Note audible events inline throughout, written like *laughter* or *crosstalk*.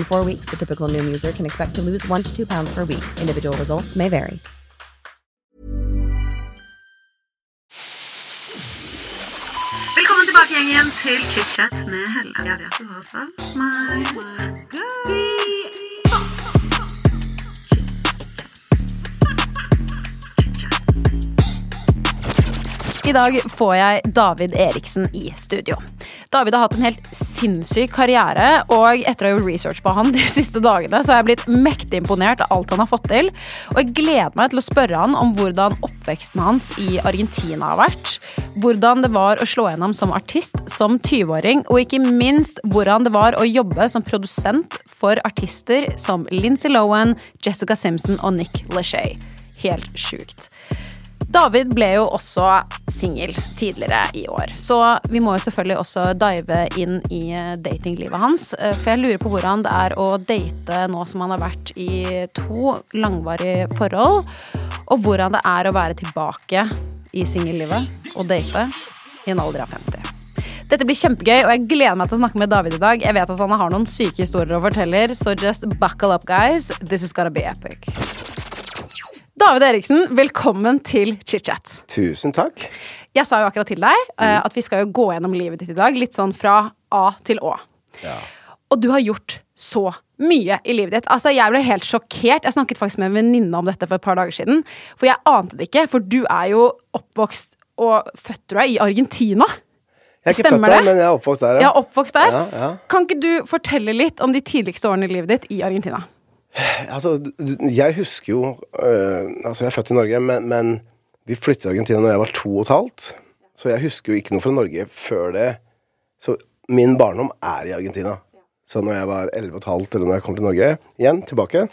In four weeks, the typical Noom user can expect to lose one to two pounds per week. Individual results may vary. Velkommen tilbake, gjengen, til chit-chat med Helle. Jeg vet du har savnet meg. I dag får jeg David Eriksen i studio. David har hatt en helt sinnssyk karriere, og etter å ha gjort research på han de siste dagene, så har jeg blitt mektig imponert av alt han har fått til. Og jeg gleder meg til å spørre han om hvordan oppveksten hans i Argentina har vært. Hvordan det var å slå gjennom som artist som 20-åring, og ikke minst hvordan det var å jobbe som produsent for artister som Lindsay Lohan, Jessica Simpson og Nick Lachey. Helt sjukt. David ble jo også singel tidligere i år, så vi må jo selvfølgelig også dive inn i datinglivet hans. eh, For jeg lurer på hvordan det er å date nå som han har vært i to langvarige forhold, og hvordan det er å være tilbake i singellivet og date i en alder av 50. Dette blir kjempegøy, og jeg gleder meg til å snakke med David i dag. Jeg vet at han har noen syke historier å fortelle, så just buckle up, guys. This is gonna be epic. David Eriksen, velkommen til chit-chat. Tusen takk. Jeg sa jo akkurat til deg uh, at vi skal jo gå gjennom livet ditt i dag, litt sånn fra A til Å. Og du har gjort så mye i livet ditt. Altså, Jeg ble helt sjokkert. Jeg snakket faktisk med en venninne om dette for et par dager siden. For jeg ante det ikke, for du er jo oppvokst og født tror jeg, i Argentina. Jeg er ikke Stemmer født der, det? men jeg er oppvokst der, Ja, oppvokst der. Ja, ja. Kan ikke du fortelle litt om de tidligste årene i livet ditt i Argentina? Altså, jeg husker jo øh, Altså, jeg er født i Norge, men, men vi flyttet til Argentina når jeg var to og et halvt. Så jeg husker jo ikke noe fra Norge før det. Så min barndom er i Argentina. Så når jeg var elleve og et halvt, eller når jeg kom til Norge igjen, tilbake,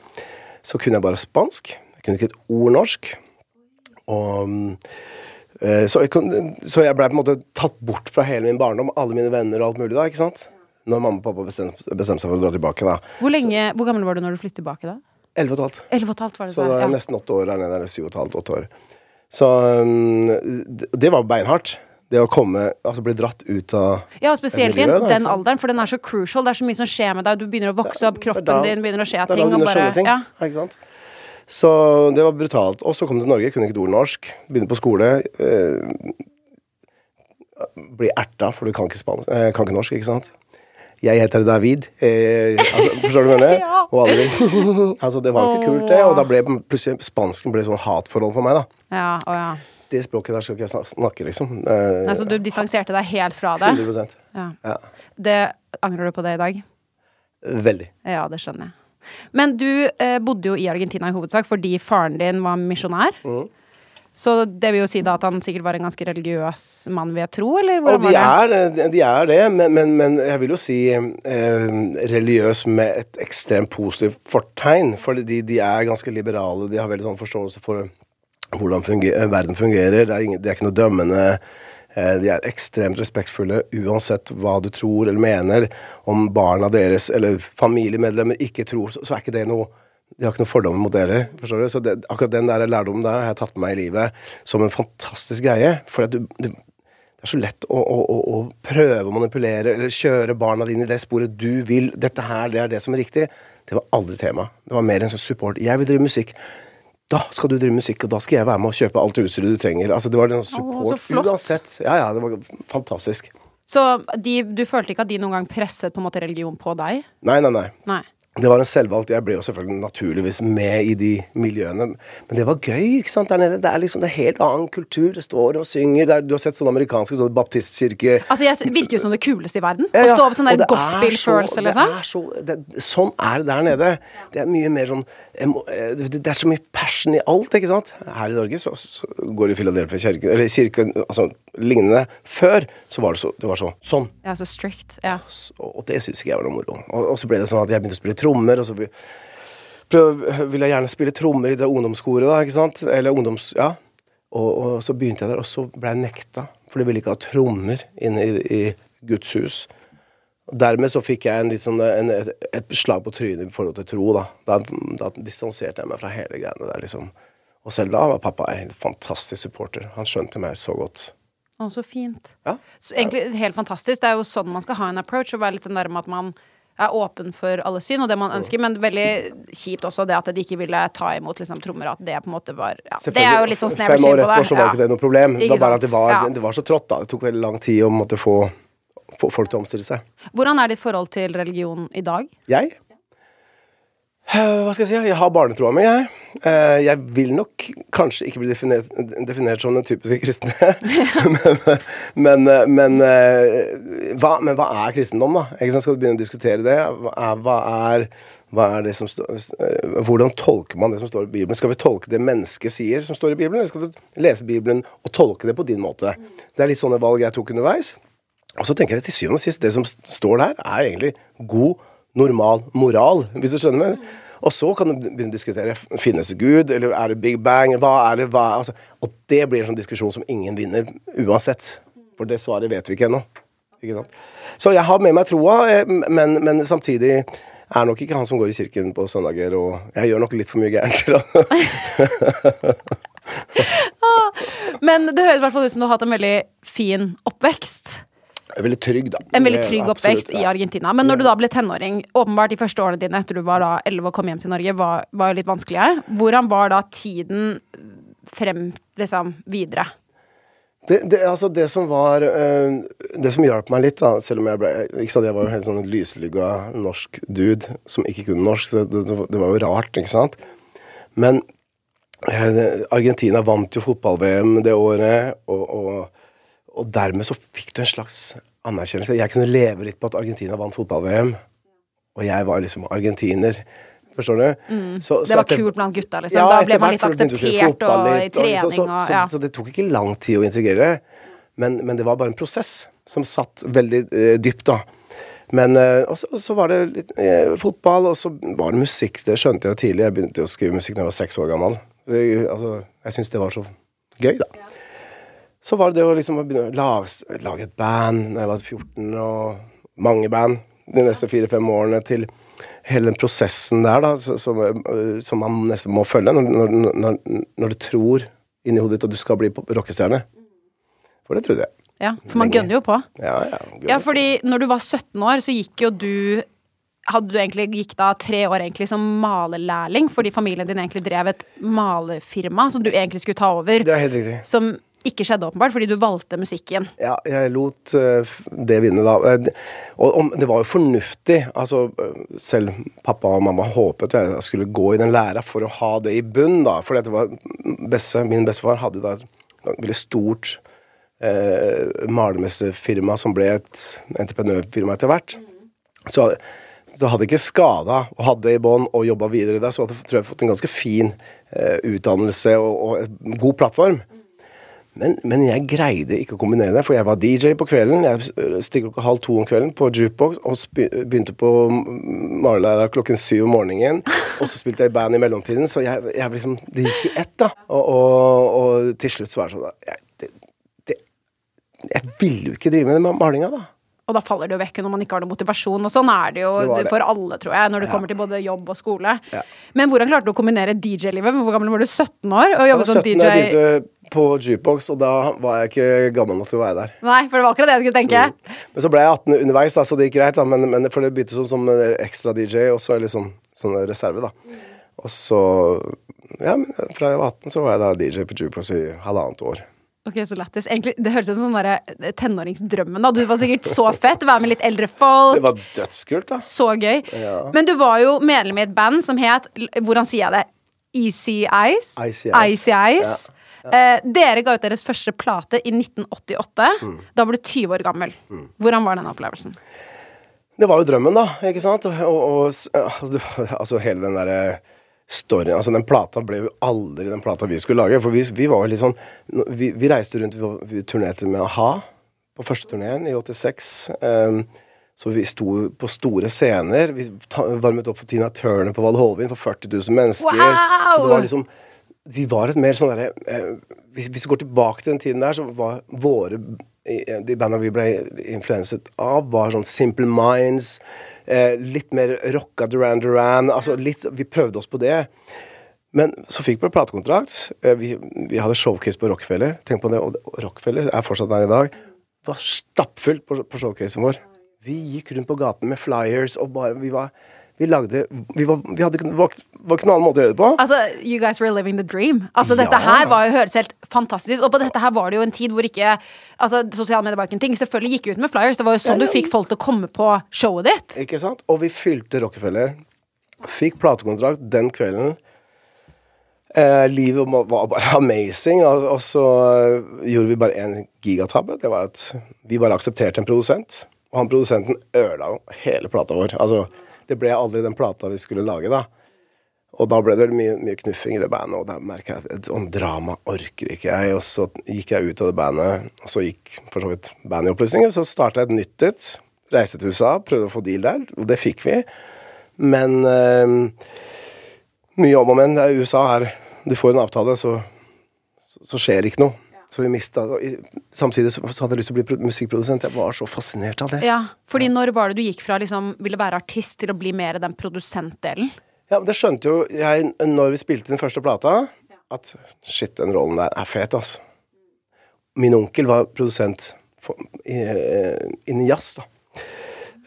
så kunne jeg bare spansk. Jeg kunne ikke et ord norsk. Og øh, så jeg, jeg blei på en måte tatt bort fra hele min barndom, alle mine venner og alt mulig da, ikke sant? Når mamma og pappa bestemte, bestemte seg for å dra tilbake, da. Hvor, lenge, hvor gammel var du når du flyttet tilbake da? Elleve og et halvt. Elleve og et halvt var det Så det da er ja. nesten åtte år der nede, eller syv og et halvt, åtte år. Så um, det, var beinhardt. Det å komme Altså bli dratt ut av Ja, spesielt i den alderen, for den er så crucial. Det er så mye som skjer med deg. Du begynner å vokse opp, kroppen da- din begynner å skje ting. Og bare, ting. ja. Ikke sant? Så det var brutalt. Og så kom til Norge, kunne ikke et ord norsk. Begynne på skole. Eh, bli erta, for du kan ikke, spansk, eh, kan ikke norsk, ikke sant? Jeg heter David. Eh, altså, forstår du hva jeg mener? *laughs* Ja. Og alle *laughs* Altså, det var ikke kult, det. Og da ble plutselig spansken ble sånn hatforhold for meg, da. Ja, å ja. Det språket der skal ikke jeg snakke, liksom. Eh, Nei, så du distanserte deg helt fra det? 100 Ja. Ja. Det Angrer du på det i dag? Veldig. Ja, det skjønner jeg. Men du eh, bodde jo i Argentina i hovedsak fordi faren din var misjonær. Mm. Så det vil jo si da at han sikkert var en ganske religiøs mann, vil jeg tro, eller? Hvordan de var det? er, de er det, men, men, men jeg vil jo si eh, religiøs med et ekstremt positivt fortegn. For de, de er ganske liberale, de har veldig sånn forståelse for hvordan funger, verden fungerer. Det er, ingen, det er ikke noe dømmende. Eh, de er ekstremt respektfulle uansett hva du tror eller mener. Om barna deres eller familiemedlemmer ikke tror, så, så er ikke det noe de har ikke noen fordommer mot dere. forstår du? Så det, akkurat den der lærdommen der har jeg tatt med meg i livet som en fantastisk greie. For det er så lett å, å, å, å prøve å manipulere eller kjøre barna dine i det sporet du vil. Dette her, det er det som er riktig. Det var aldri tema. Det var mer en sånn support. Jeg vil drive musikk. Da skal du drive musikk, og da skal jeg være med og kjøpe alt utstyret du trenger. Altså, det var en support flott. uansett. Ja, ja, det var fantastisk. Så de, du følte ikke at de noen gang presset på en måte religion på deg? Nei, nei, nei. Nei. Det var en selvvalgt. Jeg ble jo selvfølgelig naturligvis med i de miljøene. Men det var gøy, ikke sant, der nede. Det er liksom det er helt annen kultur. Det står og synger. Er, du har sett sånne amerikanske sånne baptistkirke... Altså, jeg virker jo som det kuleste i verden. Ja, Å stå opp sånn der er gospel-følelse, eller er så, det, sånn er det der nede. Det er mye mer sånn eh, Det det er så mye passion i alt, ikke sant. Her i Norge så, så går det i Philadelphia kirke, eller kirken altså lignende. Før så var det så, det var så, sånn. Ja, så strict. Ja. Og, Og det syns ikke jeg var noe moro. Og, og så ble det sånn at jeg begynte å spille trommer, og så prøv, ville jeg gjerne spille trommer i det ungdomskoret, da, ikke sant. Eller ungdoms... Ja. Og, og så begynte jeg der, og så ble jeg nekta. For de ville ikke ha trommer inne i, i Guds hus. Dermed så fikk jeg en sånn, en, et, et slag på trynet i forhold til tro, da. Da, da distanserte jeg meg fra hele greiene der, liksom. Og selv da var pappa en fantastisk supporter. Han skjønte meg så godt. Å, så fint. Ja. Så egentlig helt fantastisk. Det er jo sånn man skal ha en approach, og være litt den der med at man er åpen for alle syn og det man ønsker, men veldig kjipt også det at de ikke ville ta imot liksom, trommer. At det på en måte var ja. Det er jo litt sånn snever Fem syn på det. etterpå så var ikke det noe problem. Det var bare at det var, det var så trått, da. Det tok veldig lang tid å måtte få, få folk til å omstille seg. Hvordan er ditt forhold til religion i dag? Jeg? Hva skal jeg si? Jeg har barnetroa mi, jeg. Eh, Jeg vil nok kanskje ikke bli definert, definert som den typiske kristne. *laughs* men, men, men, eh, hva, men hva er kristendom, da? Skal vi begynne å diskutere det? Hva er, hva er, det som står eh, Hvordan tolker man det som står i Bibelen? Skal vi tolke det mennesket sier som står i Bibelen, eller skal vi lese Bibelen og tolke det på din måte? Det er litt sånne valg jeg tok underveis. Og så tenker jeg til syvende og sist, det som står der, er egentlig god, normal moral, hvis du skjønner meg. Og så kan du begynne å diskutere finnes Gud, eller er det Big Bang, hva er det, hva er, altså, Og det blir en sånn diskusjon som ingen vinner uansett. For det svaret vet vi ikke ennå. Ikke sant? Så jeg har med meg troa, eh, men, men samtidig er nok ikke han som går i kirken på søndager, og jeg gjør nok litt for mye gærent. til *laughs* Men det høres i hvert fall ut som du har hatt en veldig fin oppvekst. Veldig trygg, da. En veldig trygg oppvekst absolutt, oppvekst i. Argentina. Men når du da ble tenåring, åpenbart de første årene dine etter du var da 11 og kom hjem til Norge, var, var jo litt vanskelige. Hvordan var da tiden frem liksom videre? Det, det, altså det som var øh, Det som hjalp meg litt, da, selv om jeg ble ikke sant, Jeg var jo helt sånn lyslygga norsk dude som ikke kunne norsk, så det, det, det var jo rart, ikke sant. Men eh, Argentina vant jo fotball-VM det året, og, og, og dermed så fikk du en slags anerkjennelse. Jeg kunne leve litt på at Argentina vant fotball-VM, og jeg var liksom argentiner. Forstår du? Så- Det var at kult blant gutta, liksom. Da ble man litt akseptert og i så, så, trening og- så, ja. så det tok ikke lang tid å integrere. Men, men det var bare en prosess som satt veldig eh, dypt, da. Men eh, og så, så var det litt eh, fotball, og så var det musikk. Det skjønte jeg jo tidlig. Jeg begynte å skrive musikk da jeg var seks år gammel. Det, altså, jeg syns det var så gøy, da. Så var det det å liksom begynne å lage, lage et band da jeg var 14, og mange band de neste fire-fem årene til hele den prosessen der, da, som, øh, som man nesten må følge når, når, når, du tror inni hodet ditt at du skal bli rockestjerne. For det trodde jeg. Ja, for man gønner jo på. Ja, ja. Ja, fordi når du var 17 år, så gikk jo du hadde du egentlig gikk da tre år egentlig som malerlærling, fordi familien din egentlig drev et malerfirma som du egentlig skulle ta over. Det er helt riktig. Som ikke skjedde åpenbart, fordi du valgte musikken. Ja, jeg lot øh, det vinne, da. Eh, Og det var jo fornuftig. Altså, øh, selv pappa og mamma håpet jeg skulle gå i den læra for å ha det i bunn, da. For dette var beste, min bestefar hadde da et veldig stort eh, malermesterfirma som ble et entreprenørfirma etter hvert. Så du hadde ikke skada ha det i bånn og jobba videre der, så hadde tror jeg fått en ganske fin eh, utdannelse og, og en god plattform. Men, men jeg greide ikke å kombinere det, for jeg var DJ på kvelden. Jeg stikk klokka halv to om kvelden på jukebox og begynte på malelæra klokken syv om morgenen. Og så spilte jeg i band i mellomtiden, så jeg, jeg liksom, det gikk i ett, da. Og, og, og til slutt så var det sånn da, jeg, det, det, jeg ville jo ikke drive med den malinga, da. Og da faller det jo vekk når man ikke har noe motivasjon. Og sånn er det jo Det det. for alle, tror jeg, når det Ja. kommer til både jobb og skole. Ja. Men hvordan klarte du å kombinere DJ-livet? Hvor gammel var du? 17 år? Og jobbet som 17 år, jeg DJ? begynte på jukebox, og da var jeg ikke gammel nok til å være der. Nei, for det var akkurat det jeg skulle tenke. Men så ble jeg 18 underveis, da, så det gikk greit. da Men, men for det begynte som, som ekstra DJ, og så litt sånn, sånn reserve, da. Og så Ja, men fra jeg var 18, så var jeg da DJ på jukebox i halvannet år. Ok, så lættis. Egentlig, Det høres ut som sånn tenåringsdrømmen. da Du var sikkert så fett. Være med litt eldre folk. Det var dødskult, da. Så gøy. Ja. Men du var jo medlem i et band som het Hvordan sier jeg det? Easy Eyes? Icy Eyes. Icy Eyes. Eh, dere ga ut deres første plate i 1988. Mm. Da var du 20 år gammel. Hvordan var den opplevelsen? Det var jo drømmen, da. Ikke sant? Og, og, og altså hele den derre storyen Altså den plata ble jo aldri den plata vi skulle lage. For vi, vi var jo litt sånn Vi, vi reiste rundt, vi, vi turnerte med a-ha på første turneen i 86. Um, så vi sto på store scener. Vi varmet opp for Tina Turner på Val Hovin for 40 000 mennesker. Wow! Så det var liksom Vi var et mer sånn derre eh, hvis, hvis vi går tilbake til den tiden der, så var våre De banda vi ble influenset av, var sånn Simple Minds. Eh, litt mer rocka Duran Duran. Altså litt Vi prøvde oss på det. Men så fikk vi platekontrakt. Eh, vi, vi hadde showcase på Rockefeller. Tenk på det- og Rockefeller er fortsatt der i dag. Det var stappfullt på, på showcasen vår. Vi gikk rundt på gaten med flyers og bare Vi var Vi lagde Vi, var, vi hadde var, var ikke noen annen måte å gjøre det på. Altså, You guys were living the dream. Altså, Ja. Dette her var jo, høres helt fantastisk Og på dette her var det jo en tid hvor ikke Altså, Sosiale medier var ikke en ting. Selvfølgelig gikk ut med flyers. Det var jo sånn du fikk folk til å komme på showet ditt. Ikke sant? Og vi fylte Rockefeller. Fikk platekontrakt den kvelden. Eh, livet var var bare *laughs* amazing. Og, og så eh, gjorde vi bare én gigatabbe. Det var at vi bare aksepterte en produsent. Og han produsenten ødela hele plata vår. Altså, det ble aldri den plata vi skulle lage, da. Og da ble det mye, mye knuffing i det bandet, og da merka jeg at et sånt drama orker ikke jeg. Og så gikk jeg ut av det bandet, og så gikk for så vidt bandet i oppløsning. Og så starta jeg et nytt et. Reiste til USA, prøvde å få deal der, og det fikk vi. Men øh, mye om og men. Er USA her. Du får en avtale, så, så, så skjer ikke noe. Så vi mista Samtidig så, hadde jeg lyst til å bli musikkprodusent. Jeg var så fascinert av det. Ja, fordi når var det du gikk fra liksom ville være artist til å bli mer den produsentdelen? Ja, men Det skjønte jo jeg når vi spilte den første plata, at shit, den rollen der er fet, altså. Min onkel var produsent eh, innen jazz, da.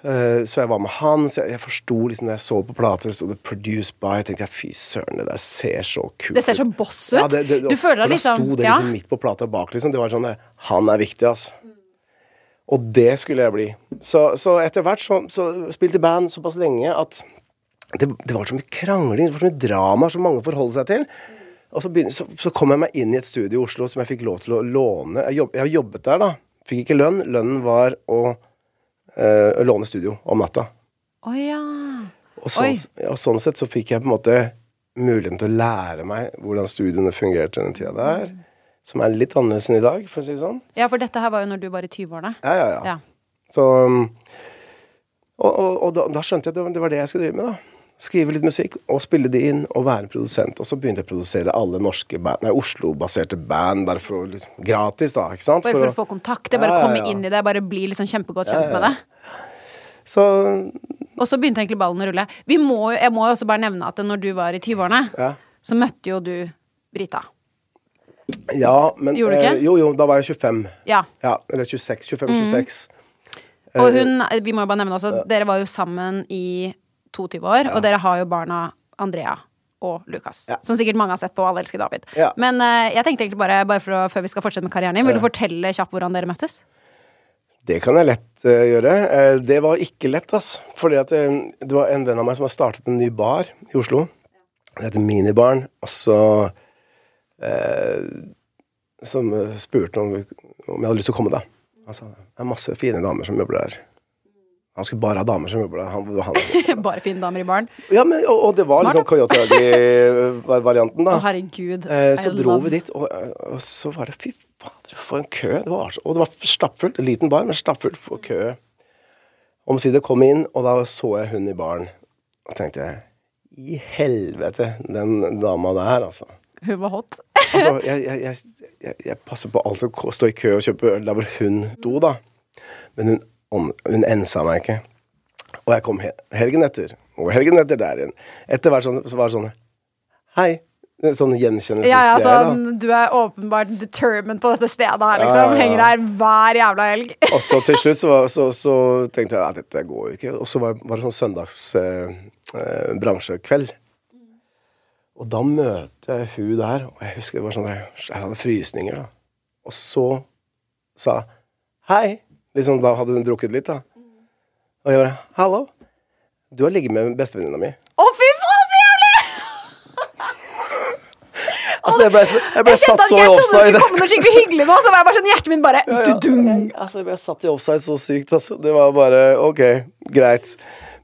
Eh, Så jeg var med han, så jeg, jeg forsto liksom når jeg så på plater, så det 'produced by', tenkte jeg fy søren, det der ser så kult Det ser så boss ut. det, det, du føler deg liksom Da sto det ja. liksom midt på plata bak, liksom. Det var sånn der, Han er viktig, altså. Og det skulle jeg bli. Så, så etter hvert så, så spilte band såpass lenge at det, det var så mye krangling, det var så mye drama som mange forholder seg til. Og så, begynner, så, så kom jeg meg inn i et studio i Oslo som jeg fikk lov til å låne. Jeg, jobb, jeg har jobbet der, da. Fikk ikke lønn. Lønnen var å eh, låne studio om natta. Oh, ja. Og sånn, og sånn sett så fikk jeg på en måte muligheten til å lære meg hvordan studiene fungerte den tida der. Som er litt annerledes enn i dag, for å si det sånn. ja, for dette her var jo når du var i 20-årene. Ja, ja, ja. Ja. Så um, Og, og, og da, da skjønte jeg at det var, det var det jeg skulle drive med, da. Skrive litt musikk og spille det inn og være produsent. Og så begynte jeg å produsere alle norske band, nei, Oslo-baserte band, bare for liksom, gratis, da. ikke sant? Bare for å å- få kontakter, bare Ja, komme ja. inn i det, bare bli liksom kjempegodt kjent Ja, med det. Så Og så begynte egentlig ballen å rulle. Vi må, jeg må jo også bare nevne at når du var i 20-årene, Ja. så møtte jo du Brita. Ja, men Gjorde du ikke? Eh, jo, jo, da var jeg 25. Ja. Ja, eller 26. 25-26. Og Eh, hun, vi må jo bare nevne også, dere var jo sammen i 22 år, og dere har jo barna Andrea og Lukas. Ja. Som sikkert mange har sett på Alle elsker David. Ja. Men uh, jeg tenkte egentlig bare, bare for å, før vi skal fortsette med karrieren din, vil du fortelle kjapt hvordan dere møttes? Det kan jeg lett uh, gjøre. Uh, det var ikke lett, altså. Fordi at det var en venn av meg som har startet en ny bar i Oslo. Det heter Minibaren. Og så Som spurte om, om jeg hadde lyst til å komme, da. Altså, det er masse fine damer som jobber der. Han skulle bare ha damer som jobba der. *laughs* Bare fine damer i baren. ja, men, og, og det var Smart, liksom Coyote Ugly-varianten, Å, da. herregud. Eh, så dro vi dit, og, og så var det Fy fader, for en kø! Det var, og det var stappfullt. En liten bar, men stappfullt for kø. Omsider kom jeg inn, og da så jeg hun i baren. Og tenkte jeg I helvete, den dama der, altså. Hun var hot. altså *laughs* jeg, jeg, jeg, jeg, jeg passer på alt å stå i kø og kjøpe øl der hvor hun do, da. Men hun ånd- hun ensa meg ikke. Og jeg kom helgen etter, og helgen etter der igjen. Etter hvert sånn, så var det sånn Hei. Sånn gjenkjennelsesgreie. Ja, ja, sånn, du er åpenbart determined på dette stedet her, liksom. Ja, ja. Henger her hver jævla helg. Og så til *laughs* slutt så, var, så, så tenkte jeg at dette går jo ikke. Og så var, var det sånn søndags eh, eh. Og da møter jeg hun der, og jeg husker det var sånn Jeg hadde frysninger, da. Og så sa hei. Liksom, da hadde hun drukket litt, da. Og jeg bare hallo. Du har ligget med bestevenninna mi. Å, fy faen, så jævlig! *laughs* Altså, jeg ble, jeg ble Jeg satt så i offside. jeg trodde det skulle komme noe skikkelig hyggelig nå, så var jeg bare sånn, hjertet mitt bare dudung. Jeg, altså, jeg ble satt i offside så sykt, altså. Det var bare OK, greit.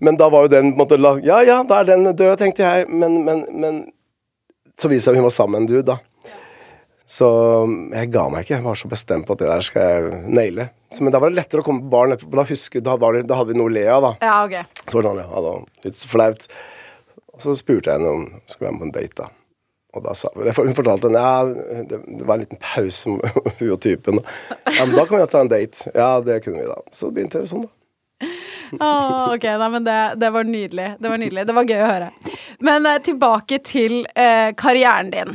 Men da var jo den på en måte la- Ja ja, da er den død, tenkte jeg. Men, men, men så viste det seg hun var sammen med en dude, da. Så jeg ga meg ikke. Jeg var så bestemt på at det der skal jeg naile. Så, men da var det lettere å komme på baren. Da, husker, da, det, da hadde vi noe å le av, da. Ja, ok. Så var det sånn, ja, da, litt flaut. Og så spurte jeg henne om hun skulle være med på en date, da. Og da sa Hun fortalte henne ja, det, det var en liten pause med *laughs* hun og typen. Ja, men da kan vi jo ta en date. Ja, det kunne vi da. Så begynte det sånn, da. Åh, ok, nei, men det, det var nydelig. Det var nydelig. Det var gøy å høre. Men eh, tilbake til eh, karrieren din.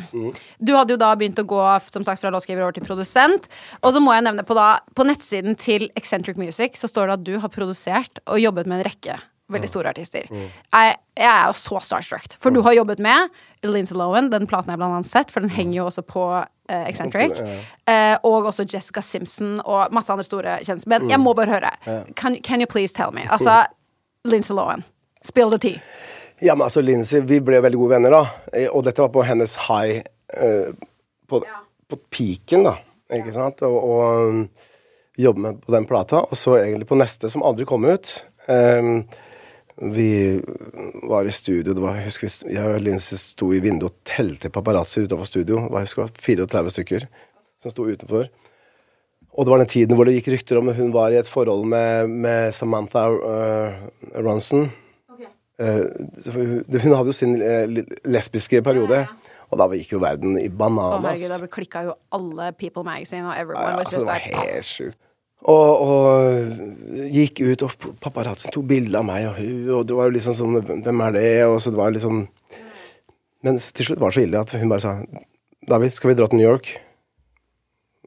Du hadde jo da begynt å gå som sagt, fra låtskriver over til produsent. Og så må jeg nevne på, da, på nettsiden til Eccentric Music så står det at du har produsert og jobbet med en rekke veldig store artister. Jeg, jeg er jo så starstruck. For du har jobbet med Lindsay Lohan, den platen jeg blant annet sett, for den henger jo også på uh, Eccentric. Uh, og også Jessica Simpson og masse andre store kjendiser. Men jeg må bare høre. Can, can you please tell me? Altså, Lindsay Lohan. Spill the tea. Ja, men altså, Lindsay, vi ble veldig gode venner, da. Eh, Og dette var på hennes high uh, på, på peaken, da. Ikke sant? Og, og um, jobbe med på den plata. Og så egentlig på neste, som aldri kom ut. Um, vi var i studio, det var, jeg husker jeg og Lindsay sto i vinduet og telte paparazzi utenfor studio. Jeg husker det var 34 stykker som sto utenfor. Og det var den tiden hvor det gikk rykter om hun var i et forhold med, med Samantha uh, Ronson. Okay. Uh, hun, hadde jo sin uh, lesbiske periode. Og da gikk jo verden i bananas. Å herregud, da klikka jo alle People Magazine og everyone Ja, ja, altså, det var helt sjukt. Og, og gikk ut, og paparazzoen tok bilde av meg og hun, og det var jo liksom sånn Hvem er det? Og så det var liksom Men til slutt var det så ille at hun bare sa David, skal vi dra til New York?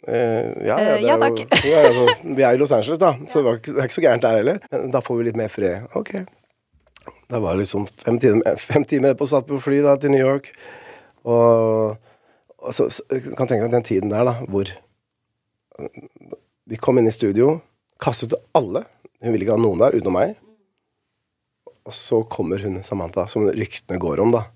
Eh, ja, ja, det ja, er jo- takk. *laughs* ja, altså, vi er i Los Angeles, da, så det, var ikke, det er ikke så gærent der heller. Men da får vi litt mer fred. Ok. Da var det liksom fem timer, fem timer på satt på fly da, til New York. Og, og så, så kan tenke deg den tiden der, da, hvor vi kom inn i studio, kastet ut alle. Hun ville ikke ha noen der utenom meg. Og så kommer hun Samantha, som ryktene går om, da.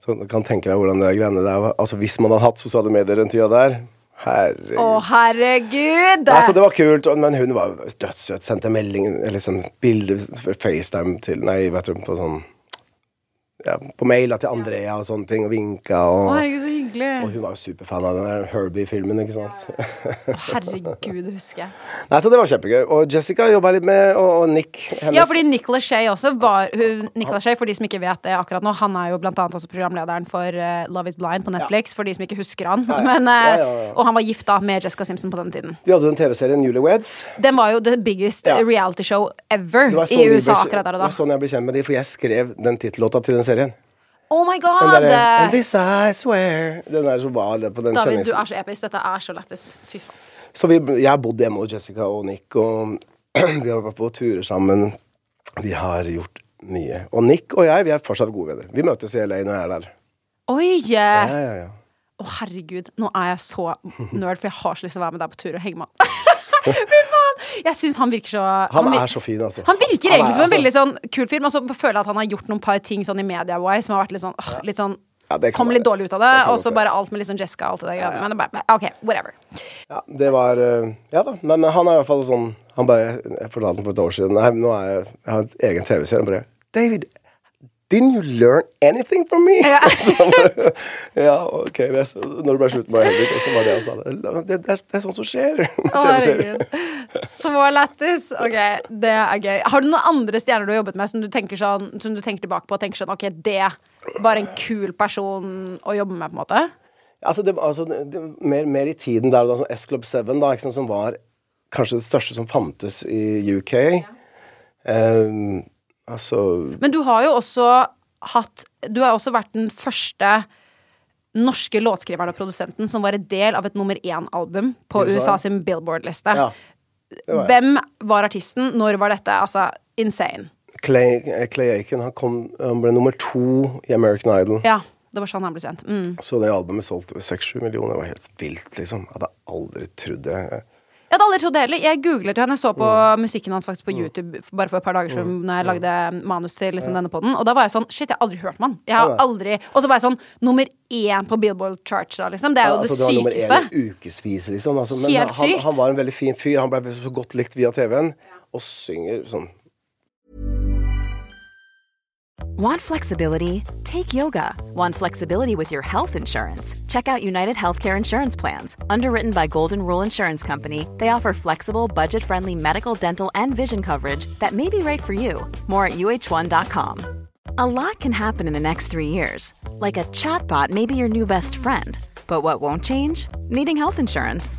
Så du kan tenke deg hvordan det greiene der. Altså, hvis man hadde hatt sosiale medier den tida der Herregud. Å, herregud! Altså, det var kult, men hun var dødssøt. Sendte melding, eller sendte bilde FaceTime til Nei, vet du, på sånn ja, På mail til Andrea og sånne ting, og vinka. Og, Å, herregud, så hyggelig. og hun var jo superfan av den der Herbie-filmen, ikke sant. Å, herregud, det husker jeg. *laughs* Nei, Så det var kjempegøy. Og Jessica jobba litt med, og, og Nick hennes. Ja, fordi Nicolas Shay også var hun, Nicolas Shay, for de som ikke vet det akkurat nå, han er jo blant annet også programlederen for uh, Love is Blind på Netflix, for de som ikke husker han. ja. *laughs* Men, uh, Ja, ja. Og han var gift da med Jessica Simpson på den tiden. De hadde den TV-serien Newlyweds. Den var jo the biggest reality show ever i USA ble- akkurat der og da. Det var sånn jeg ble kjent med de, for jeg skrev den tittellåta til den serien. Oh my Den god! derre And This I swear Den der som var på den David, du er så episk. Dette er så lættis. Fy faen. Så vi, jeg har bodd hjemme hos Jessica og Nick, og *clears throat* vi har vært på turer sammen. Vi har gjort mye. Og Nick og jeg vi er fortsatt gode venner. Vi møtes i LA når jeg er der. Oi! Ja, ja, ja, ja. herregud. Nå er jeg så nerd, for jeg har så lyst til å være med deg på tur og henge med *laughs* han. Faen! Jeg syns han virker så Han han er så fin, altså. Han virker Han er, egentlig som en altså- veldig sånn kul fyr, men så føler jeg at han har gjort noen par ting sånn i media-wise som har vært litt sånn, åh, litt sånn Ja, Kom litt dårlig ut av det, og så bare alt med sånn Jessica og alt det der greiene. Men det bare, OK, whatever. Ja, det var eh, Ja da. Men, han er i hvert fall sånn Han bare Jeg fortalte ham for et år siden Nei, nå er jeg Jeg har en egen TV-serie. Han bare David, didn't you learn anything from me? Ja. *laughs* Så ja, ok. Det når det ble slutt med Henrik, og så var det han sa. Det, det, det er sånt som skjer. *laughs* Å. Så lættis. Ok, det er gøy. Har du noen andre stjerner du har jobbet med som du tenker, sånn, som du tenker tilbake på og tenker sånn OK, det var en kul person å jobbe med, på en måte? Altså, det, altså, det, mer, mer i tiden der, da, som S Club 7, da, sant, som var kanskje det største som fantes i UK. Eh, altså Men du har jo også hatt Du har også vært den første norske låtskriveren og produsenten som var en del av et nummer én-album på USA. Sin Billboard-liste. Ja. var. Hvem var artisten? Når var dette? Altså, insane. Clay, eh, Clay Aiken han, kom, han ble nummer to i American Idol. Ja, det var sånn han ble sendt. Mm. Så det albumet solgte over 6-7 millioner. Det var helt vilt, liksom. Jeg hadde aldri trodd det. Jeg hadde aldri trodd det heller. Jeg googlet jo henne, jeg så på Mm. musikken hans faktisk på YouTube bare for et par dager siden når jeg lagde manus til liksom, denne podden, og da var jeg sånn Shit, jeg har aldri hørt om han. Jeg har Ja. aldri Og så var jeg sånn Nummer én på Billboard Charts, da, liksom. Det er jo altså, det det var nummer sykeste. én i ukevis, liksom. Altså, men Helt han, sykt. han var en veldig fin fyr. Han ble så godt likt via TV-en. Og synger sånn Want flexibility? Take yoga. Want flexibility with your health insurance? Check out United Healthcare Insurance Plans. Underwritten by Golden Rule Insurance Company, they offer flexible, budget friendly medical, dental, and vision coverage that may be right for you. More at uh1.com. A lot can happen in the next three years. Like a chatbot may be your new best friend. But what won't change? Needing health insurance.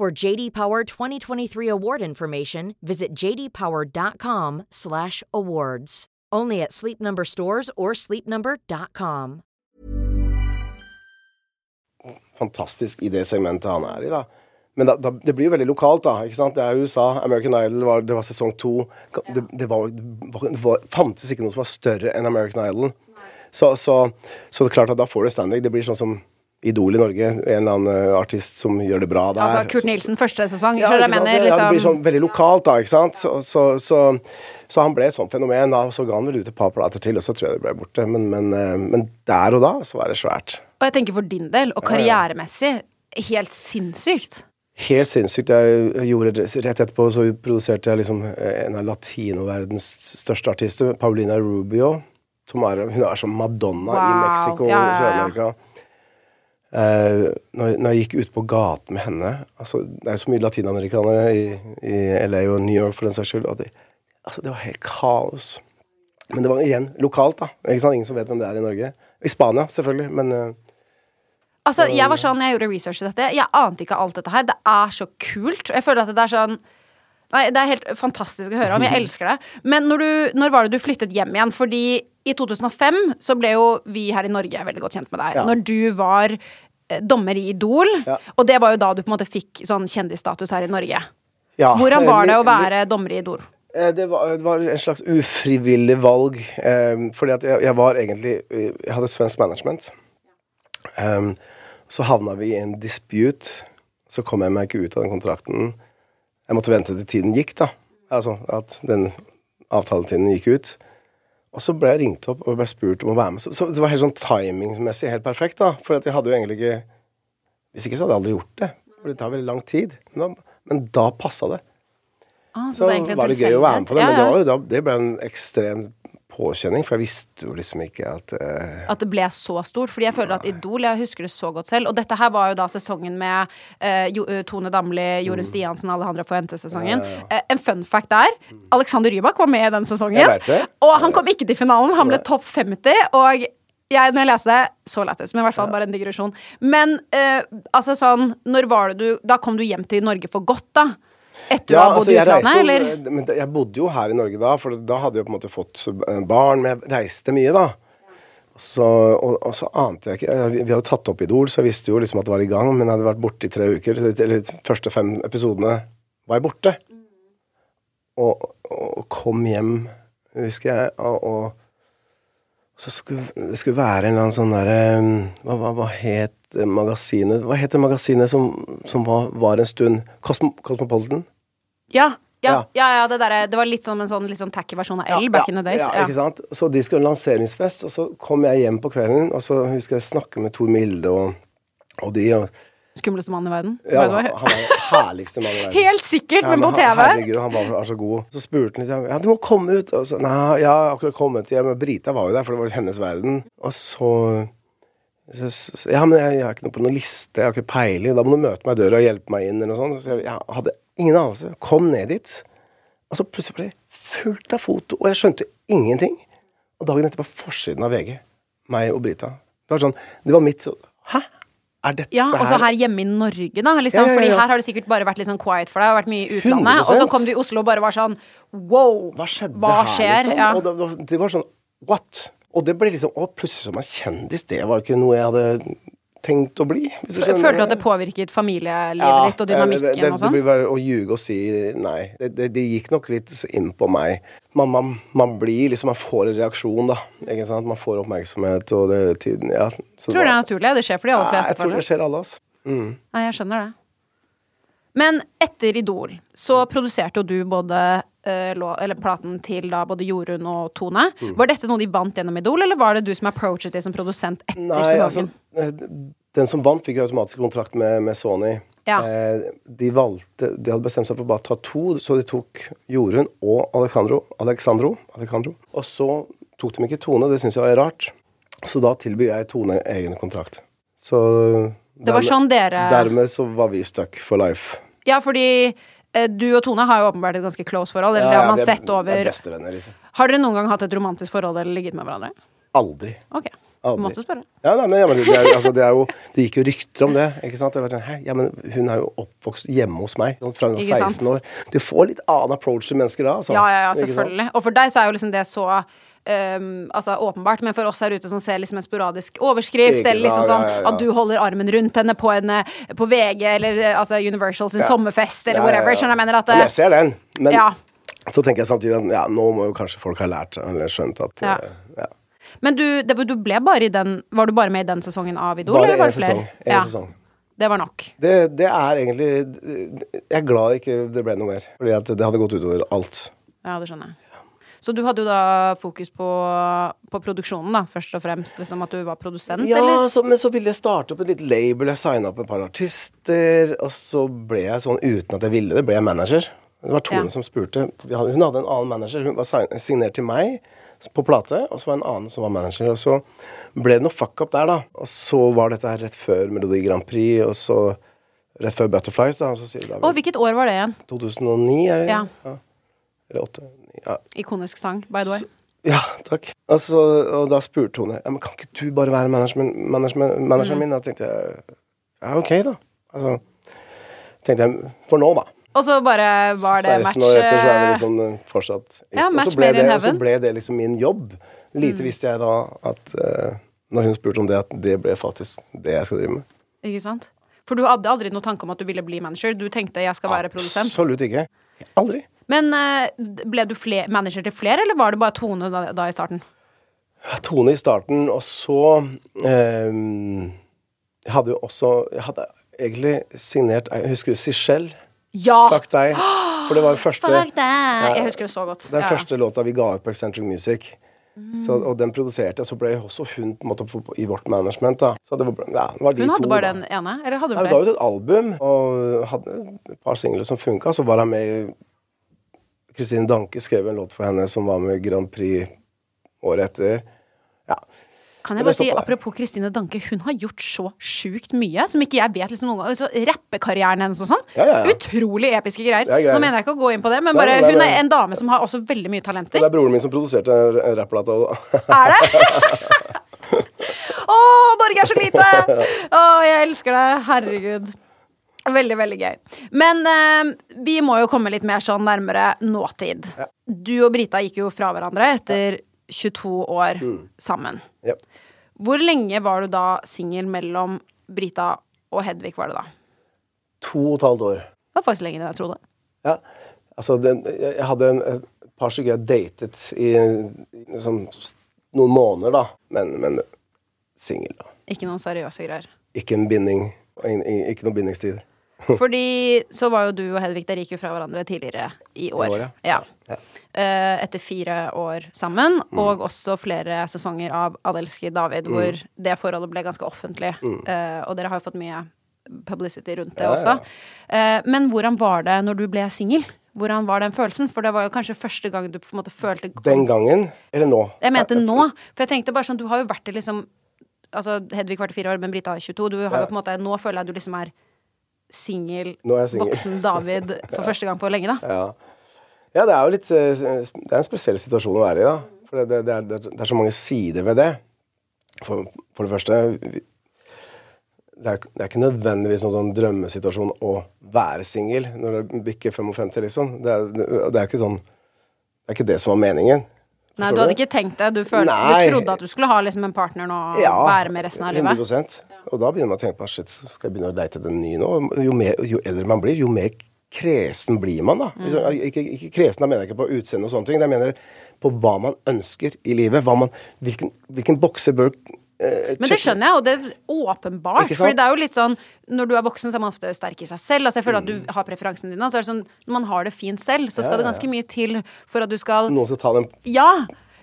For JD Power 2023 award information, visit jdpower.com/awards. Only at Sleep Number stores or sleepnumber.com. fantastisk i det segmentet han er i, da. Men da, da, det blir jo veldig lokalt, da. ikke sant? Det er USA. American Idol var, det var sesong to. Det, det, var, det, var, det var, fantes ikke noe som var større enn American Idol. Så, så, så det er klart at da får du standing. Det blir sånn som Idol i Norge. En eller annen eh, artist som gjør det bra der. Altså Kurt Nilsen, første sesong. Ja, jeg mener? ja, det blir Liksom. sånn veldig lokalt, da. ikke sant? Så, så, så, så han ble et sånt fenomen. da, Så ga han vel ut et par plater til, og så tror jeg det ble borte. Men, men, eh, men der og da så var det svært. Og jeg tenker for din del, og karrieremessig, helt sinnssykt. Helt sinnssykt. Jeg gjorde Rett etterpå så produserte jeg liksom eh, en av latinoverdens største artister, Paulina Rubio. Som er, hun er som Madonna i Wow. Mexico og ja. Sør-Amerika. Eh, når, når jeg gikk ut på gaten med henne altså, Det er jo så mye latinamerikanere i, i LA og New York for den saks skyld. Det, altså, det var helt kaos. Men det var igjen lokalt, da. Ikke sant? Ingen som vet hvem det er i Norge. I Spania, selvfølgelig, men uh, Altså, jeg var sånn, jeg gjorde research i dette Jeg ante ikke alt dette her. Det er så kult. Jeg føler at det er sånn Nei, Det er helt fantastisk å høre om. Jeg *laughs* elsker det. Men når, du, når var det du flyttet hjem igjen? Fordi i 2005 så ble jo vi her i Norge veldig godt kjent med deg. Ja. Når du var eh, dommer i Idol. Ja. Og det var jo da du på en måte fikk sånn kjendisstatus her i Norge. ja. Hvordan var det å være dommer i Idol? Eh, Det var, det var en slags ufrivillig valg. Um, fordi at jeg, jeg var egentlig Jeg hadde svensk management. Um, så havna vi i en dispute. Så kom jeg meg ikke ut av den kontrakten. Jeg måtte vente til tiden gikk, da. Altså at den avtaletiden gikk ut. Og så ble jeg ringt opp og ble spurt om å være med. Så, så det var helt sånn timingmessig helt perfekt, da. For at jeg hadde jo egentlig ikke Hvis ikke så hadde jeg aldri gjort det. For det tar veldig lang tid. Men da, men da passa det. Ah, Så det er var det gøy å være med på det, tilfeldighet. men det, Ja, ja. var jo det ble en ekstrem påkjenning, for jeg visste jo liksom ikke at uh, At det ble så stort. Fordi jeg føler at Idol Jeg husker det så godt selv. Og dette her var jo da sesongen med uh, jo, eh, Tone Damli, Jorunn Mm. Stiansen, Alejandra Fuente-sesongen. Eh, en fun fact der. Alexander Rybak var med i den sesongen. Jeg vet det. Og han kom ikke til finalen. Han ble topp 50. Og jeg, når jeg leste det, så lættis, men i hvert fall bare en digresjon. Men altså sånn Når var det du Da kom du hjem til Norge for godt, da? Etter å ha bodd i jeg utlandet, reiste eller? men jeg bodde jo her i Norge da, for da hadde jeg på en måte fått eh, barn, men jeg reiste mye da. Så, og, og så ante jeg ikke eh, Vi vi hadde tatt opp Idol, så jeg visste jo liksom at det var i gang, men jeg hadde vært borte i tre uker. Eller de første fem episodene var jeg borte. Og, og kom hjem, husker jeg, og, og Så skulle, det skulle være en eller annen sånn derre hva, hva, hva het magasinet Hva het det magasinet som, som var, var en stund Cosmo, Cosmopolitan? Ja. Ja, Ja. ja, ja det, der, det var litt som en sånn litt sånn tacky versjon av L back in the days. Ja, Ja, ikke sant? Så de skulle lanseringsfest, og så kom jeg hjem på kvelden, og så husker jeg snakke med Tor Milde og, og de. Og, Skumleste mann i verden. ja, han den herligste mann i verden. *laughs* Helt sikkert, Ja, men på TV. Herregud, han var, var så god. Så spurte han liksom Ja, du må komme ut. Og så, Nei, jeg har akkurat kommet hjem. Brita var jo der, for det var hennes verden. Og så, så, så Ja, men jeg, jeg har ikke noe på noen liste. Jeg har ikke peiling. Da må du møte meg i døra og hjelpe meg inn, eller noe sånt. Så jeg, jeg hadde ingen anelse. Kom ned dit. Og så plutselig ble det fullt av foto, og jeg skjønte ingenting. Og dagen etter var forsiden av VG. Meg og Brita. Det var sånn Det var mitt så Hæ? Er dette Ja, og så her hjemme i Norge, da. Liksom, Ja, ja, ja, Fordi her har det sikkert bare vært litt sånn quiet for deg, og vært mye i utlandet. 100%. Og så kom du i Oslo og bare var sånn wow, Hva skjedde hva her, skjer? liksom? Ja. Og det, det- det var sånn What? Og det ble liksom Å, plutselig som en kjendis. Det var jo ikke noe jeg hadde tenkt å bli. Følte du at det påvirket familielivet Ja, ditt og dynamikken det, det, og det sånn? blir bare å ljuge og si nei. Det, det, det gikk nok litt inn på meg. Man, man, man blir liksom Man får en reaksjon, da. Ikke sant? Man får oppmerksomhet, og det tiden Ja. Så Tror du det er naturlig? Det skjer for de aller fleste? fleste. jeg tror det skjer alle, altså. Mm. Nei, jeg skjønner det. Men etter Idol så produserte jo du både eh, eller platen til da både Jorunn og Tone. Mm. Var dette noe de vant gjennom Idol, eller var det du som approachet dem som produsent etter Nei, sesongen? Altså, Den som vant, fikk jo automatisk kontrakt med, med Sony. Ja. Eh, de valgte De hadde bestemt seg for å bare ta to, så de tok Jorunn og Alejandro. Alexandro, Alejandro. Og så tok de ikke Tone, det syns jeg var rart. Så da tilbyr jeg Tone egen kontrakt. Så Det var sånn dere Dermed så var vi stuck for life. Ja, fordi eh, du og Tone har jo åpenbart et ganske close forhold. Eller Ja, det ja, har man er- sett er over Bestevenner, liksom. Har dere noen gang hatt et romantisk forhold eller ligget med hverandre? Aldri. Ok, Aldri. måtte spørre. Ja, nei, men, det, er, altså, det, er jo, det gikk jo rykter om det. ikke sant? Det var sånn, Ja, men Hun er jo oppvokst hjemme hos meg fra hun var Ikke sant? 16 år. Du får litt annen approach til mennesker da. Altså. Ja, ja, ja, selvfølgelig. Og for deg så er jo liksom det så ehm, altså åpenbart, men for oss her ute som ser liksom en sporadisk overskrift, eller liksom sånn ja, ja, ja. at du holder armen rundt henne på, en, eh, på VG, eller eh, altså Universal sin sommerfest, eller whatever, skjønner jeg mener at jeg ser den. Men så tenker jeg samtidig at ja, nå må jo kanskje folk ha lært eller skjønt at Ja. eh, ja. Men du, det, du ble bare i den Var du bare med i den sesongen av Idol, Bare eller var det flere? sesong. En ja, sesong. det var nok. Det, det er egentlig Jeg er glad ikke det ble noe mer. Fordi at det hadde gått utover alt. Ja, det skjønner jeg. Så du hadde jo da fokus på, på produksjonen, da, først og fremst. Liksom at du var produsent, Ja, eller? Ja, men så ville jeg starte opp et lite label. Jeg signa opp et par artister. Og så ble jeg sånn uten at jeg ville det, ble jeg manager. Det var Tone Ja. som spurte. Hun hadde en annen manager. Hun var signert til meg på plate, og så var det en annen som var manager. Og så ble det noe fuck up der, da. Og så var dette her rett før Melodi Grand Prix, og så rett før Butterflies, da. Og så sier David hvilket år var det igjen? 2009, er det? Ja. Eller 8? Ja. Ikonisk sang, by the way. Så- Ja, takk. Altså, og da spurte hun ja, men kan ikke du bare være manageren Mm. min. Da tenkte jeg ja, ok, da. Altså, tenkte jeg For nå, da. Og så bare var det 16 match år etter så er vi liksom eh, fortsatt Ja, og så det, og så. Mm. ble det liksom min jobb. Lite visste jeg da at uh, Når hun spurte om det, at det ble faktisk det jeg skal drive med. Ikke sant? For du hadde aldri noen tanke om at du ville bli manager. Du tenkte jeg skal være produsent. Absolutt ikke. Aldri. Men eh, ble du manager til flere, eller var det bare Tone da, da i starten? Tone i starten, og så eh, Jeg hadde jo også Jeg hadde egentlig signert Jeg husker Sichelle. Ja! Fuck deg. For det var den *gasps* første, Fuck deg! Jeg husker det så godt. den Ja. første låta vi ga ut på Eccentric Music. Så, og den produserte jeg, så ble også hun på en måte i vårt management. da Så det var, ja, det var de Hun hadde to, bare da. den ene? Eller hadde hun Ja, hun ga ut et album og hadde et par singler som funka. Så var hun med i Kristine Danke skrev en låt for henne som var med Grand Prix året etter. Ja. Kan jeg bare si. Apropos Kristine Danke, hun har gjort så sjukt mye som ikke jeg vet liksom noen gang. Så Rappekarrieren hennes og sånn. Ja, ja, ja. Utrolig episke greier. Er. Nå mener jeg ikke å gå inn på det, men bare nei, nei, hun er en dame som har også veldig mye talenter. Det er broren min som produserte en rapplåt. Er det? *laughs* Å, Norge er så lite! Å, jeg elsker det. Herregud. Veldig, veldig gøy. Men eh, vi må jo komme litt mer sånn nærmere nåtid. Du og Brita gikk jo fra hverandre etter 22 år Mm. sammen. Ja. Hvor lenge var du da singel mellom Brita og Hedvig, var det da? To og et halvt år. Det var faktisk lenger enn jeg trodde. Ja. Altså, den, jeg hadde en, et par stykker jeg datet i, i sånn noen måneder, da. Men, men singel, da. Ikke noen seriøse greier. Ikke en binding. Ikke noe bindingstid. *laughs* Fordi så var jo du og Hedvig der gikk jo fra hverandre tidligere i år. I år, ja. ja. Eh, etter fire år sammen, Mm. og også flere sesonger av Adelski David, Mm. hvor det forholdet ble ganske offentlig. Eh, og dere har jo fått mye publicity rundt det Ja, også. Eh, men hvordan var det når du ble singel? Hvordan var den følelsen? For det var jo kanskje første gang du på en måte følte Den gangen, eller nå? Jeg mente nå. For jeg tenkte bare sånn, du har jo vært det liksom Altså, Hedvig var til fire år, men Brita er 22. Du har jo på en måte Nå føler jeg du liksom er singel, voksen David for første gang på lenge, da. Ja. ja, det er jo litt eh, Det er en spesiell situasjon å være i, da. For det, det, det, er, det er så mange sider ved det. For, for det første det er, det er ikke nødvendigvis noen sånn drømmesituasjon å være singel når du bikker 55, liksom. Det er, det er ikke sånn Det er ikke det som var meningen. Nei, du hadde ikke tenkt det. Du, følte, du trodde at du skulle ha liksom en partner nå og være med resten av livet. 100 Og da begynner man å tenke på shit, skal jeg begynne å leite etter en ny nå? Jo, mer, jo eldre man blir, jo mer kresen blir man, da. Mm. Ikke, ikke kresen, da mener jeg ikke på utseende og sånne ting. Jeg mener på hva man ønsker i livet. Man, hvilken, hvilken bokse bør eh, Men det skjønner jeg, og det er åpenbart. Fordi det er jo litt sånn Når du er voksen, så er man ofte sterk i seg selv. Altså jeg føler at Mm. du har preferansene dine. Og så er det sånn Når man har det fint selv, så skal det ganske mye til for at du skal Noen skal ta den Ja!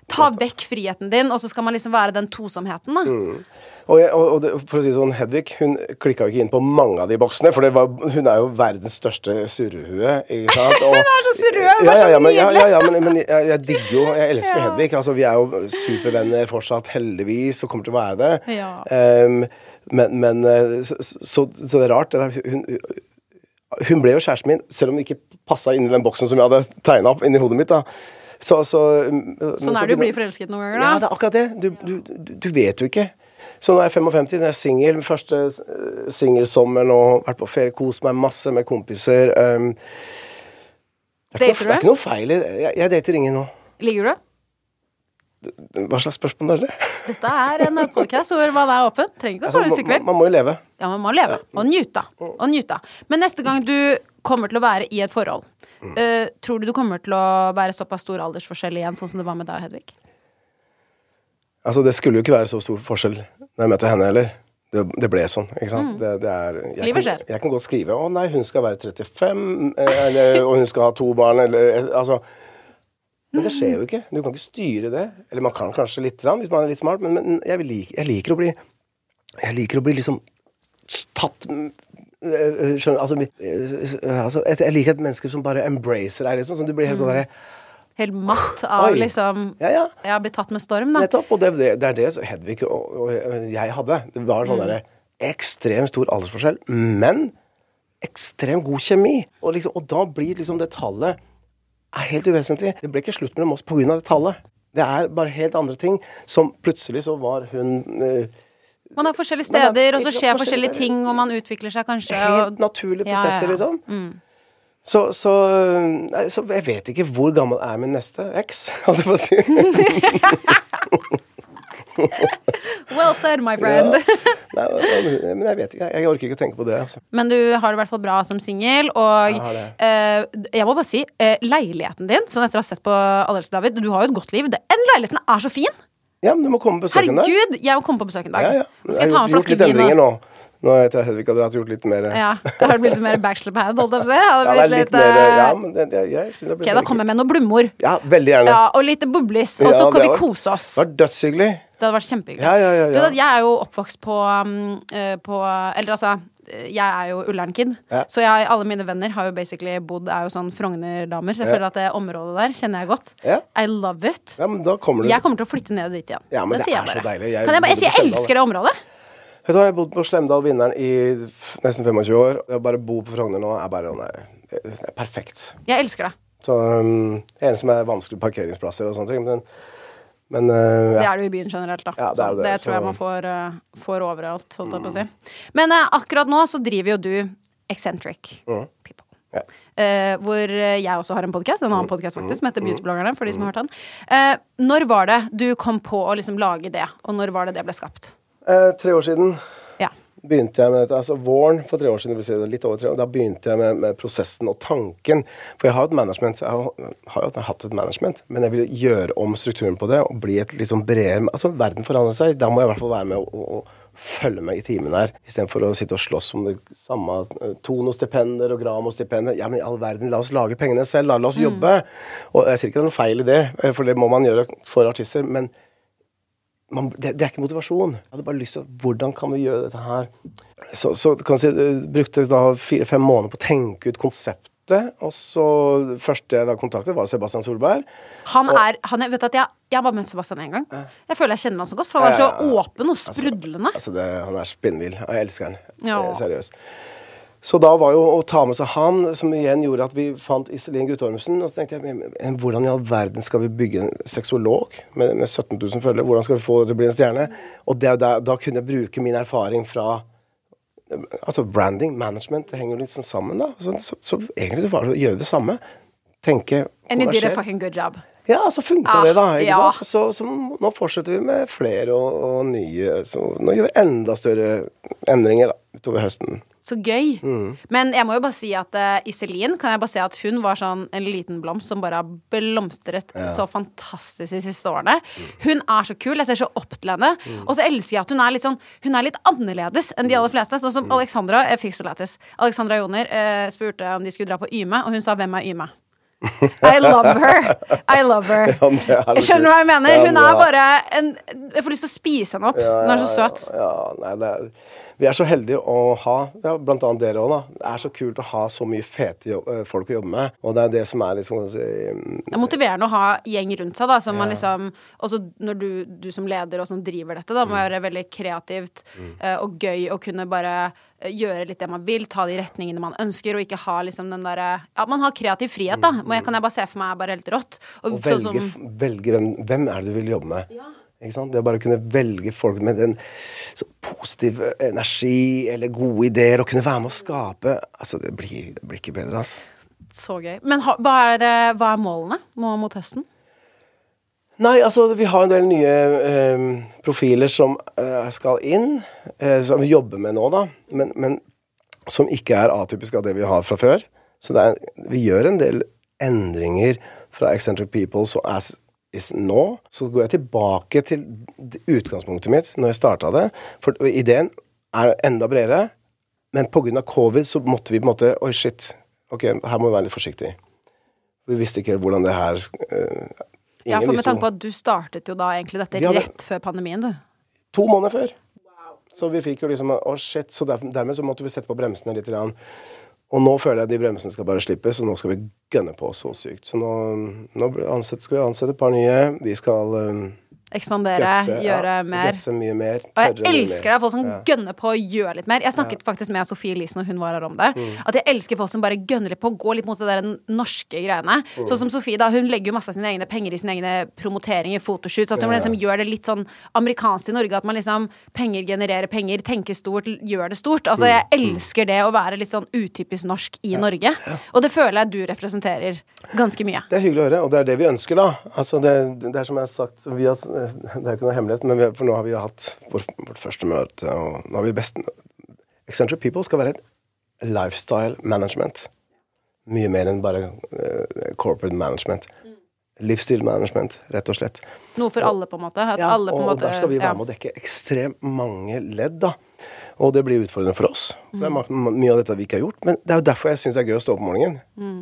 Ta vekk friheten din, og så skal man liksom være den tosomheten, da. Mm. Og, jeg, og, og det, for å si det sånn, Hedvig hun klikka jo ikke inn på mange av de boksene, for det var, hun er jo verdens største surrehue. *laughs* Hun er så surrehue, Ja, så ja, ja, men, ja, ja, ja, men, men jeg, jeg digger jo Jeg elsker Ja. Hedvig. Altså, vi er jo supervenner fortsatt, heldigvis, og kommer til å være det. Ja. Um, men men eh, så, så, så det er rart. Det der, hun, hun ble jo kjæresten min, selv om det ikke passa inn i den boksen som jeg hadde tegna opp inni hodet mitt. da så, så, Sånn er det å bli forelsket noen ganger, da. Ja, det er akkurat det. Du, du, du, vet jo ikke. Så nå er jeg 55, nå er jeg singel. Første singelsommer nå. vært på ferie, kost meg masse med kompiser. Um, det, er ikke noe, det er ikke noe feil i det. Jeg, jeg dater ingen nå. Ligger du? Hva slags spørsmål er det? Dette er en podkast hvor man er åpen. Trenger ikke å svare Altså, man, man, man må jo leve. Ja, man må leve. Og nyte. Og nyte. Men neste gang du kommer til å være i et forhold, Mm. eh, tror du du kommer til å være såpass stor aldersforskjell igjen, sånn som det var med deg og Hedvig? Altså, det skulle jo ikke være så stor forskjell når jeg møtte henne heller. Det, det ble sånn, ikke sant. Det, det er, jeg, Mm. Kan, jeg kan godt skrive 'Å nei, hun skal være 35', eh, eller, og hun skal ha to barn', eller eh, altså Men det skjer jo ikke. Du kan ikke styre det. Eller man kan kanskje litt, grann, hvis man er litt smart, men, men jeg, vil like, jeg liker å bli Jeg liker å bli liksom tatt mm, Skjønner Altså, eh, altså jeg, liker et menneske som bare embracer deg, liksom. Sånn, du blir helt sånn derre Helt matt av Oi. liksom Ja, ja. Jeg har blitt tatt med storm, da. Nettopp. Og det, det, det er det Hedvig og, og jeg hadde. Det var sånn derre ekstremt stor aldersforskjell, men ekstremt god kjemi. Og, liksom, og da blir liksom det tallet er helt uvesentlig. Det ble ikke slutt mellom oss pga. det tallet. Det er bare helt andre ting som plutselig så var hun eh, Man er forskjellige steder, er- og så skjer forskjellige ting, og man utvikler seg kanskje. helt Og, naturlige prosesser, ja, ja. liksom. Så, så, så jeg vet ikke hvor gammel er min neste eks, *laughs* holdt jeg på å si. *laughs* well said, my friend. Nei, men jeg vet ikke. Jeg orker ikke å tenke på det. Altså. Men du har det i hvert fall bra som singel, og Jeg eh, jeg må bare si, eh, leiligheten din, sånn etter å ha sett på Allerske David, du har jo et godt liv. Den leiligheten er så fin! Ja, men du må komme på besøk en dag. Herregud, jeg må komme på besøk en dag. Ja, ja. Nå skal jeg Jeg ta har en gjort litt endringer nå nå. Etter at Hedvig hadde gjort litt mer ja, har det blitt litt mer bachelorpad, holdt jeg på å si? Har Ja, det er litt litt, mer eh, Ja, men det, jeg, jeg synes det har blitt Ok, da kommer jeg med noen blomster. Ja, veldig gjerne. Ja, og litt boblis. Og så Ja, kan vi var- kose oss. Det var dødshyggelig. Det hadde vært kjempehyggelig. Ja, ja, ja, ja. Du jeg er jo oppvokst på, um, eh, på Eller altså, jeg er jo Ullern-kid. Ja. Så jeg, alle mine venner har jo basically bodd Er jo sånn Frogner-damer. Så jeg Ja. føler at det området der kjenner jeg godt. Ja. I love it. Ja, men da kommer du Jeg kommer til å flytte ned dit igjen. Ja, men det sier er jeg så deilig. Jeg kan jeg bare si jeg elsker det området? Vet du hva, jeg har bodd på Slemdal Vinneren i nesten 25 år. Å bare bo på Frogner nå er bare sånn det er perfekt. Jeg elsker det. Så um, Det eneste som er vanskelig, parkeringsplasser og sånne ting. Men, men uh, Det er det jo i byen generelt, da. Ja, det det, det, tror jeg man får, uh, får overalt, holdt jeg på å si. Men uh, akkurat nå så driver jo du Eccentric People. Ja. Hvor jeg også har en podkast, en annen podcast faktisk, som heter Beautybloggerne, for de som har hørt den. Når var det du kom på å liksom lage det, og når var det det ble skapt? Tre år siden. Begynte jeg med dette, altså våren for tre år siden, si litt over tre år, da begynte jeg med, med prosessen og tanken. For jeg har et management, jeg har, har jo hatt et management, men jeg vil gjøre om strukturen på det og bli et sånn bredere Altså, verden forandrer seg. Da må jeg i hvert fall være med og, og, og følge med i timen her, istedenfor å sitte og slåss om det samme eh, Tono-stipender og Gramo-stipender. Ja, men i all verden, la oss lage pengene selv, la, la oss jobbe. Og jeg sier ikke det er noe feil i det, eh, for det må man gjøre for artister. men man, det, det, er ikke motivasjon. Jeg hadde bare lyst til Hvordan kan vi gjøre dette her? Så, så kan si, jeg brukte da fire-fem måneder på å tenke ut konseptet. Og så første jeg da kontaktet, var Sebastian Solberg. Han er, han er vet at jeg, jeg har bare møtt Sebastian én gang. Jeg føler jeg kjenner han så godt, for han er så åpen og sprudlende. Altså, altså det, han er spinnvill. Jeg elsker han. Ja. Seriøst. Så da var jo å ta med seg han, som igjen gjorde at vi fant Iselin Guttormsen. Og så tenkte jeg hvordan i all verden skal vi bygge en sexolog med, med 17 000 følgere? Hvordan skal vi få det til å bli en stjerne? Og det, da, da kunne jeg bruke min erfaring fra Altså branding, management, det henger jo litt sånn sammen, da. Så, så, så egentlig så var det å gjøre det samme. Tenke And you did a fucking good job. Ja, så funka Ah, det, da. ikke ja. sant? Så, så nå fortsetter vi med flere og, og nye. Så nå gjør vi enda større endringer da, utover høsten. Så gøy. Mm. Men jeg må jo bare si at uh, Iselin kan jeg bare si at hun var sånn en liten blomst som bare har blomstret så fantastisk de siste årene. Mm. Hun er så kul. Jeg ser så opp til henne. Og så elsker jeg at hun er litt sånn Hun er litt annerledes enn de aller fleste. Sånn Mm. som Alexandra jeg fikk så lættis. Alexandra Joner uh, spurte om de skulle dra på Yme, og hun sa 'Hvem er Yme'? I love her. I love her. *laughs* Ja, er Skjønner hva jeg mener? Hun er bare en Jeg får lyst til å spise henne opp. Hun er så søt. Ja, nei, det er, vi er så heldige å ha, ja, blant annet dere òg, da. Det er så kult å ha så mye fete jobb, eh, folk å jobbe med. Og det er det som er liksom jeg si, Det er motiverende å ha gjeng rundt seg, da, som man liksom Også når du, du som leder og som driver dette, da, må være veldig kreativt mm. og gøy å kunne bare eh, gjøre litt det man vil, ta de retningene man ønsker, og ikke ha liksom den derre Ja, man har kreativ frihet, da. Men jeg kan jeg bare se for meg er bare helt rått. Og, Å sånn velge, som velge hvem, hvem er det du vil jobbe med. Ikke sant? Det å bare kunne velge folk med en så positiv energi eller gode ideer, og kunne være med å skape Altså, det blir, det blir ikke bedre, altså. Så gøy. Men ha, hva, er, eh, hva er målene nå mot høsten? Nei, altså vi har en del nye eh, profiler som eh, skal inn, eh, som vi jobber med nå, da. Men, men som ikke er atypisk av det vi har fra før. Så er, vi gjør en del endringer fra Eccentric People so as is nå. Så går jeg tilbake til utgangspunktet mitt når jeg starta det. For ideen er enda bredere. Men pga. covid så måtte vi på en måte Oi, shit. Ok, her må vi være litt forsiktige. Vi visste ikke hvordan det her eh, Ja, for med tanke på at du startet jo da egentlig dette hadde- rett før pandemien, du. To måneder før. Så vi fikk jo liksom Å, shit. Så der, dermed så måtte vi sette på bremsene litt. Grann. Og nå føler jeg de bremsene skal bare slippes, så nå skal vi gønne på så sykt. Så nå, nå ansett, skal vi ansette et par nye. Vi skal um, Ekspandere, gutse, gjøre ja, mer. mye mer. Og jeg elsker det, folk som Ja. gønner på å gjøre litt mer. Jeg snakket faktisk med Sofie Elise når hun var her om det. Mm. At jeg elsker folk som bare gønner litt på, å gå litt mot det der norske greiene. Mm. Sånn som Sofie, da. Hun legger jo masse av sine egne penger i sine egne promoteringer, fotoshoots. At hun liksom gjør det litt sånn amerikansk i Norge. At man liksom Penger genererer penger, tenker stort, gjør det stort. Altså, jeg Mm. elsker det å være litt sånn utypisk norsk i Norge. Og det føler jeg du representerer ganske mye. Det er hyggelig å høre, og det er det vi ønsker, da. Altså, det, det er som jeg har sagt vi har, Det er jo ikke noe hemmelighet, men vi, for nå har vi hatt vårt, vårt første møte, og nå har vi best Eccentric People skal være et lifestyle management. Mye mer enn bare uh, corporate management. Livsstil management, rett og slett. Noe for alle, på en måte. Ja, på og måte der skal vi ja. være med å dekke ekstremt mange ledd, da. Og det blir utfordrende for oss. For Mm. det er mye av dette vi ikke har gjort. Men det er jo derfor jeg syns det er gøy å stå opp om morgenen.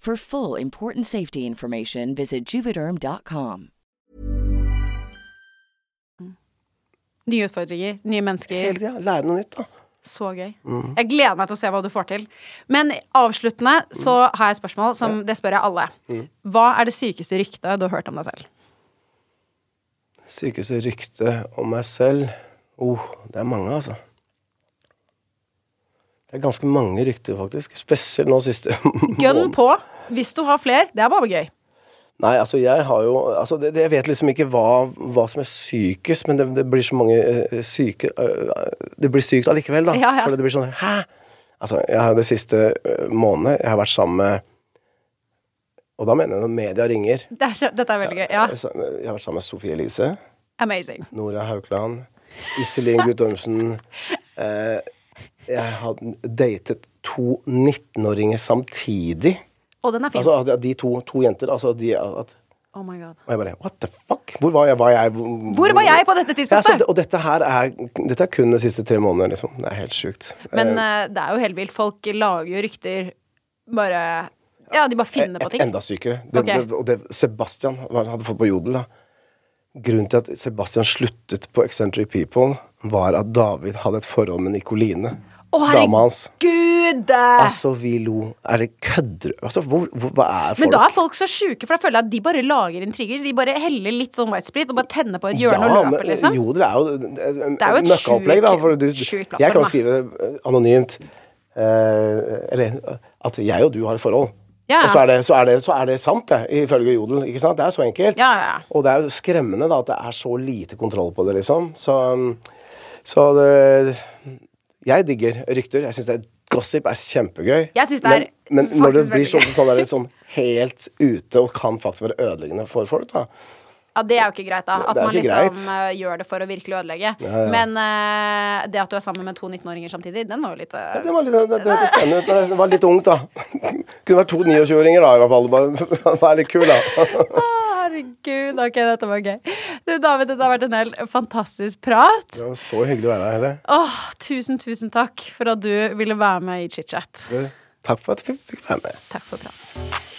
For full important safety information, visit juvederm.com. Nye utfordringer, nye mennesker. Hele tida. Lære noe nytt, da. Så gøy. Mm. Jeg gleder meg til å se hva du får til. Men avsluttende så har jeg et spørsmål som det spør jeg alle. Mm. Hva er det sykeste ryktet du har hørt om deg selv? Sykeste ryktet om meg selv Oh, det er mange, altså. Det er ganske mange rykter, faktisk. Spesielt nå siste *laughs* Gønn på. Hvis du har flere. Det er bare gøy. Nei, altså jeg har jo altså det, det, Jeg vet liksom ikke hva, hva som er sykest, men det, det blir så mange uh, syke uh, Det blir sykt allikevel, da. Ja, ja. For det blir sånn Hæ? Altså, jeg har det siste uh, måneden Jeg har vært sammen med Og da mener jeg når media ringer. Det er, dette er veldig gøy. Ja. Jeg har vært sammen med Sofie Elise, Amazing. Nora Haukeland, Iselin Guttormsen *laughs* eh, Jeg hadde datet to 19-åringer samtidig. Og den er fin. Altså de to, to jenter altså de, at, oh my god. Og jeg bare What the fuck? Hvor var jeg? Var jeg Hvor var jeg på dette Ja, så, tidspunktet? og dette her er Dette er kun de siste tre månedene, liksom. Det er helt sjukt. Men eh, det er jo helt vilt. Folk lager jo rykter bare Ja, de bare finner på et, ting. enda sykere. Det, okay. det, og det Sebastian hadde fått på Jodel, da. Grunnen til at Sebastian sluttet på Eccentric People, var at David hadde et forhold med Nikoline. Å, herregud! Altså, vi lo. Er det kødder Altså, hvor, hvor, hva er folk? Men da er folk så sjuke, for da føler jeg at de bare lager intriger. De bare heller litt sånn white sprit og bare tenner på et hjørne og men, løper, liksom. Jodel er jo det er jo et møkkaopplegg, da. For du, jeg kan jo skrive eh, anonymt uh, Eller at jeg og du har et forhold. Ja, ja. Og så er, det, så, er det, så er det sant, det, ifølge Jodel. Ikke sant? Det er så enkelt. Ja, ja. Og det er jo skremmende da, at det er så lite kontroll på det, liksom. Så, så det Jeg digger rykter. Jeg syns gossip er kjempegøy. Jeg synes det er men, men når det blir sånn, sånn, der, sånn helt ute og kan faktisk være ødeleggende for folk, da. Ja, det er jo ikke greit, da. At man liksom greit. eh, gjør det for å virkelig ødelegge. Ja, ja. Men uh, det at du er sammen med to 19-åringer samtidig, den var jo litt uh... Ja, det var litt, det, det *laughs* men Det var litt ungt, da. *laughs* Kunne vært to 29-åringer, da, i hvert fall. *laughs* Vær litt kul, da. Herregud, ok, dette var gøy. Du, David, dette har vært en helt fantastisk prat. Det var så hyggelig å være her, Helle. Åh, tusen, tusen takk for at du ville være med i chit-chat. Takk for at jeg fikk fikk være med. Takk for praten.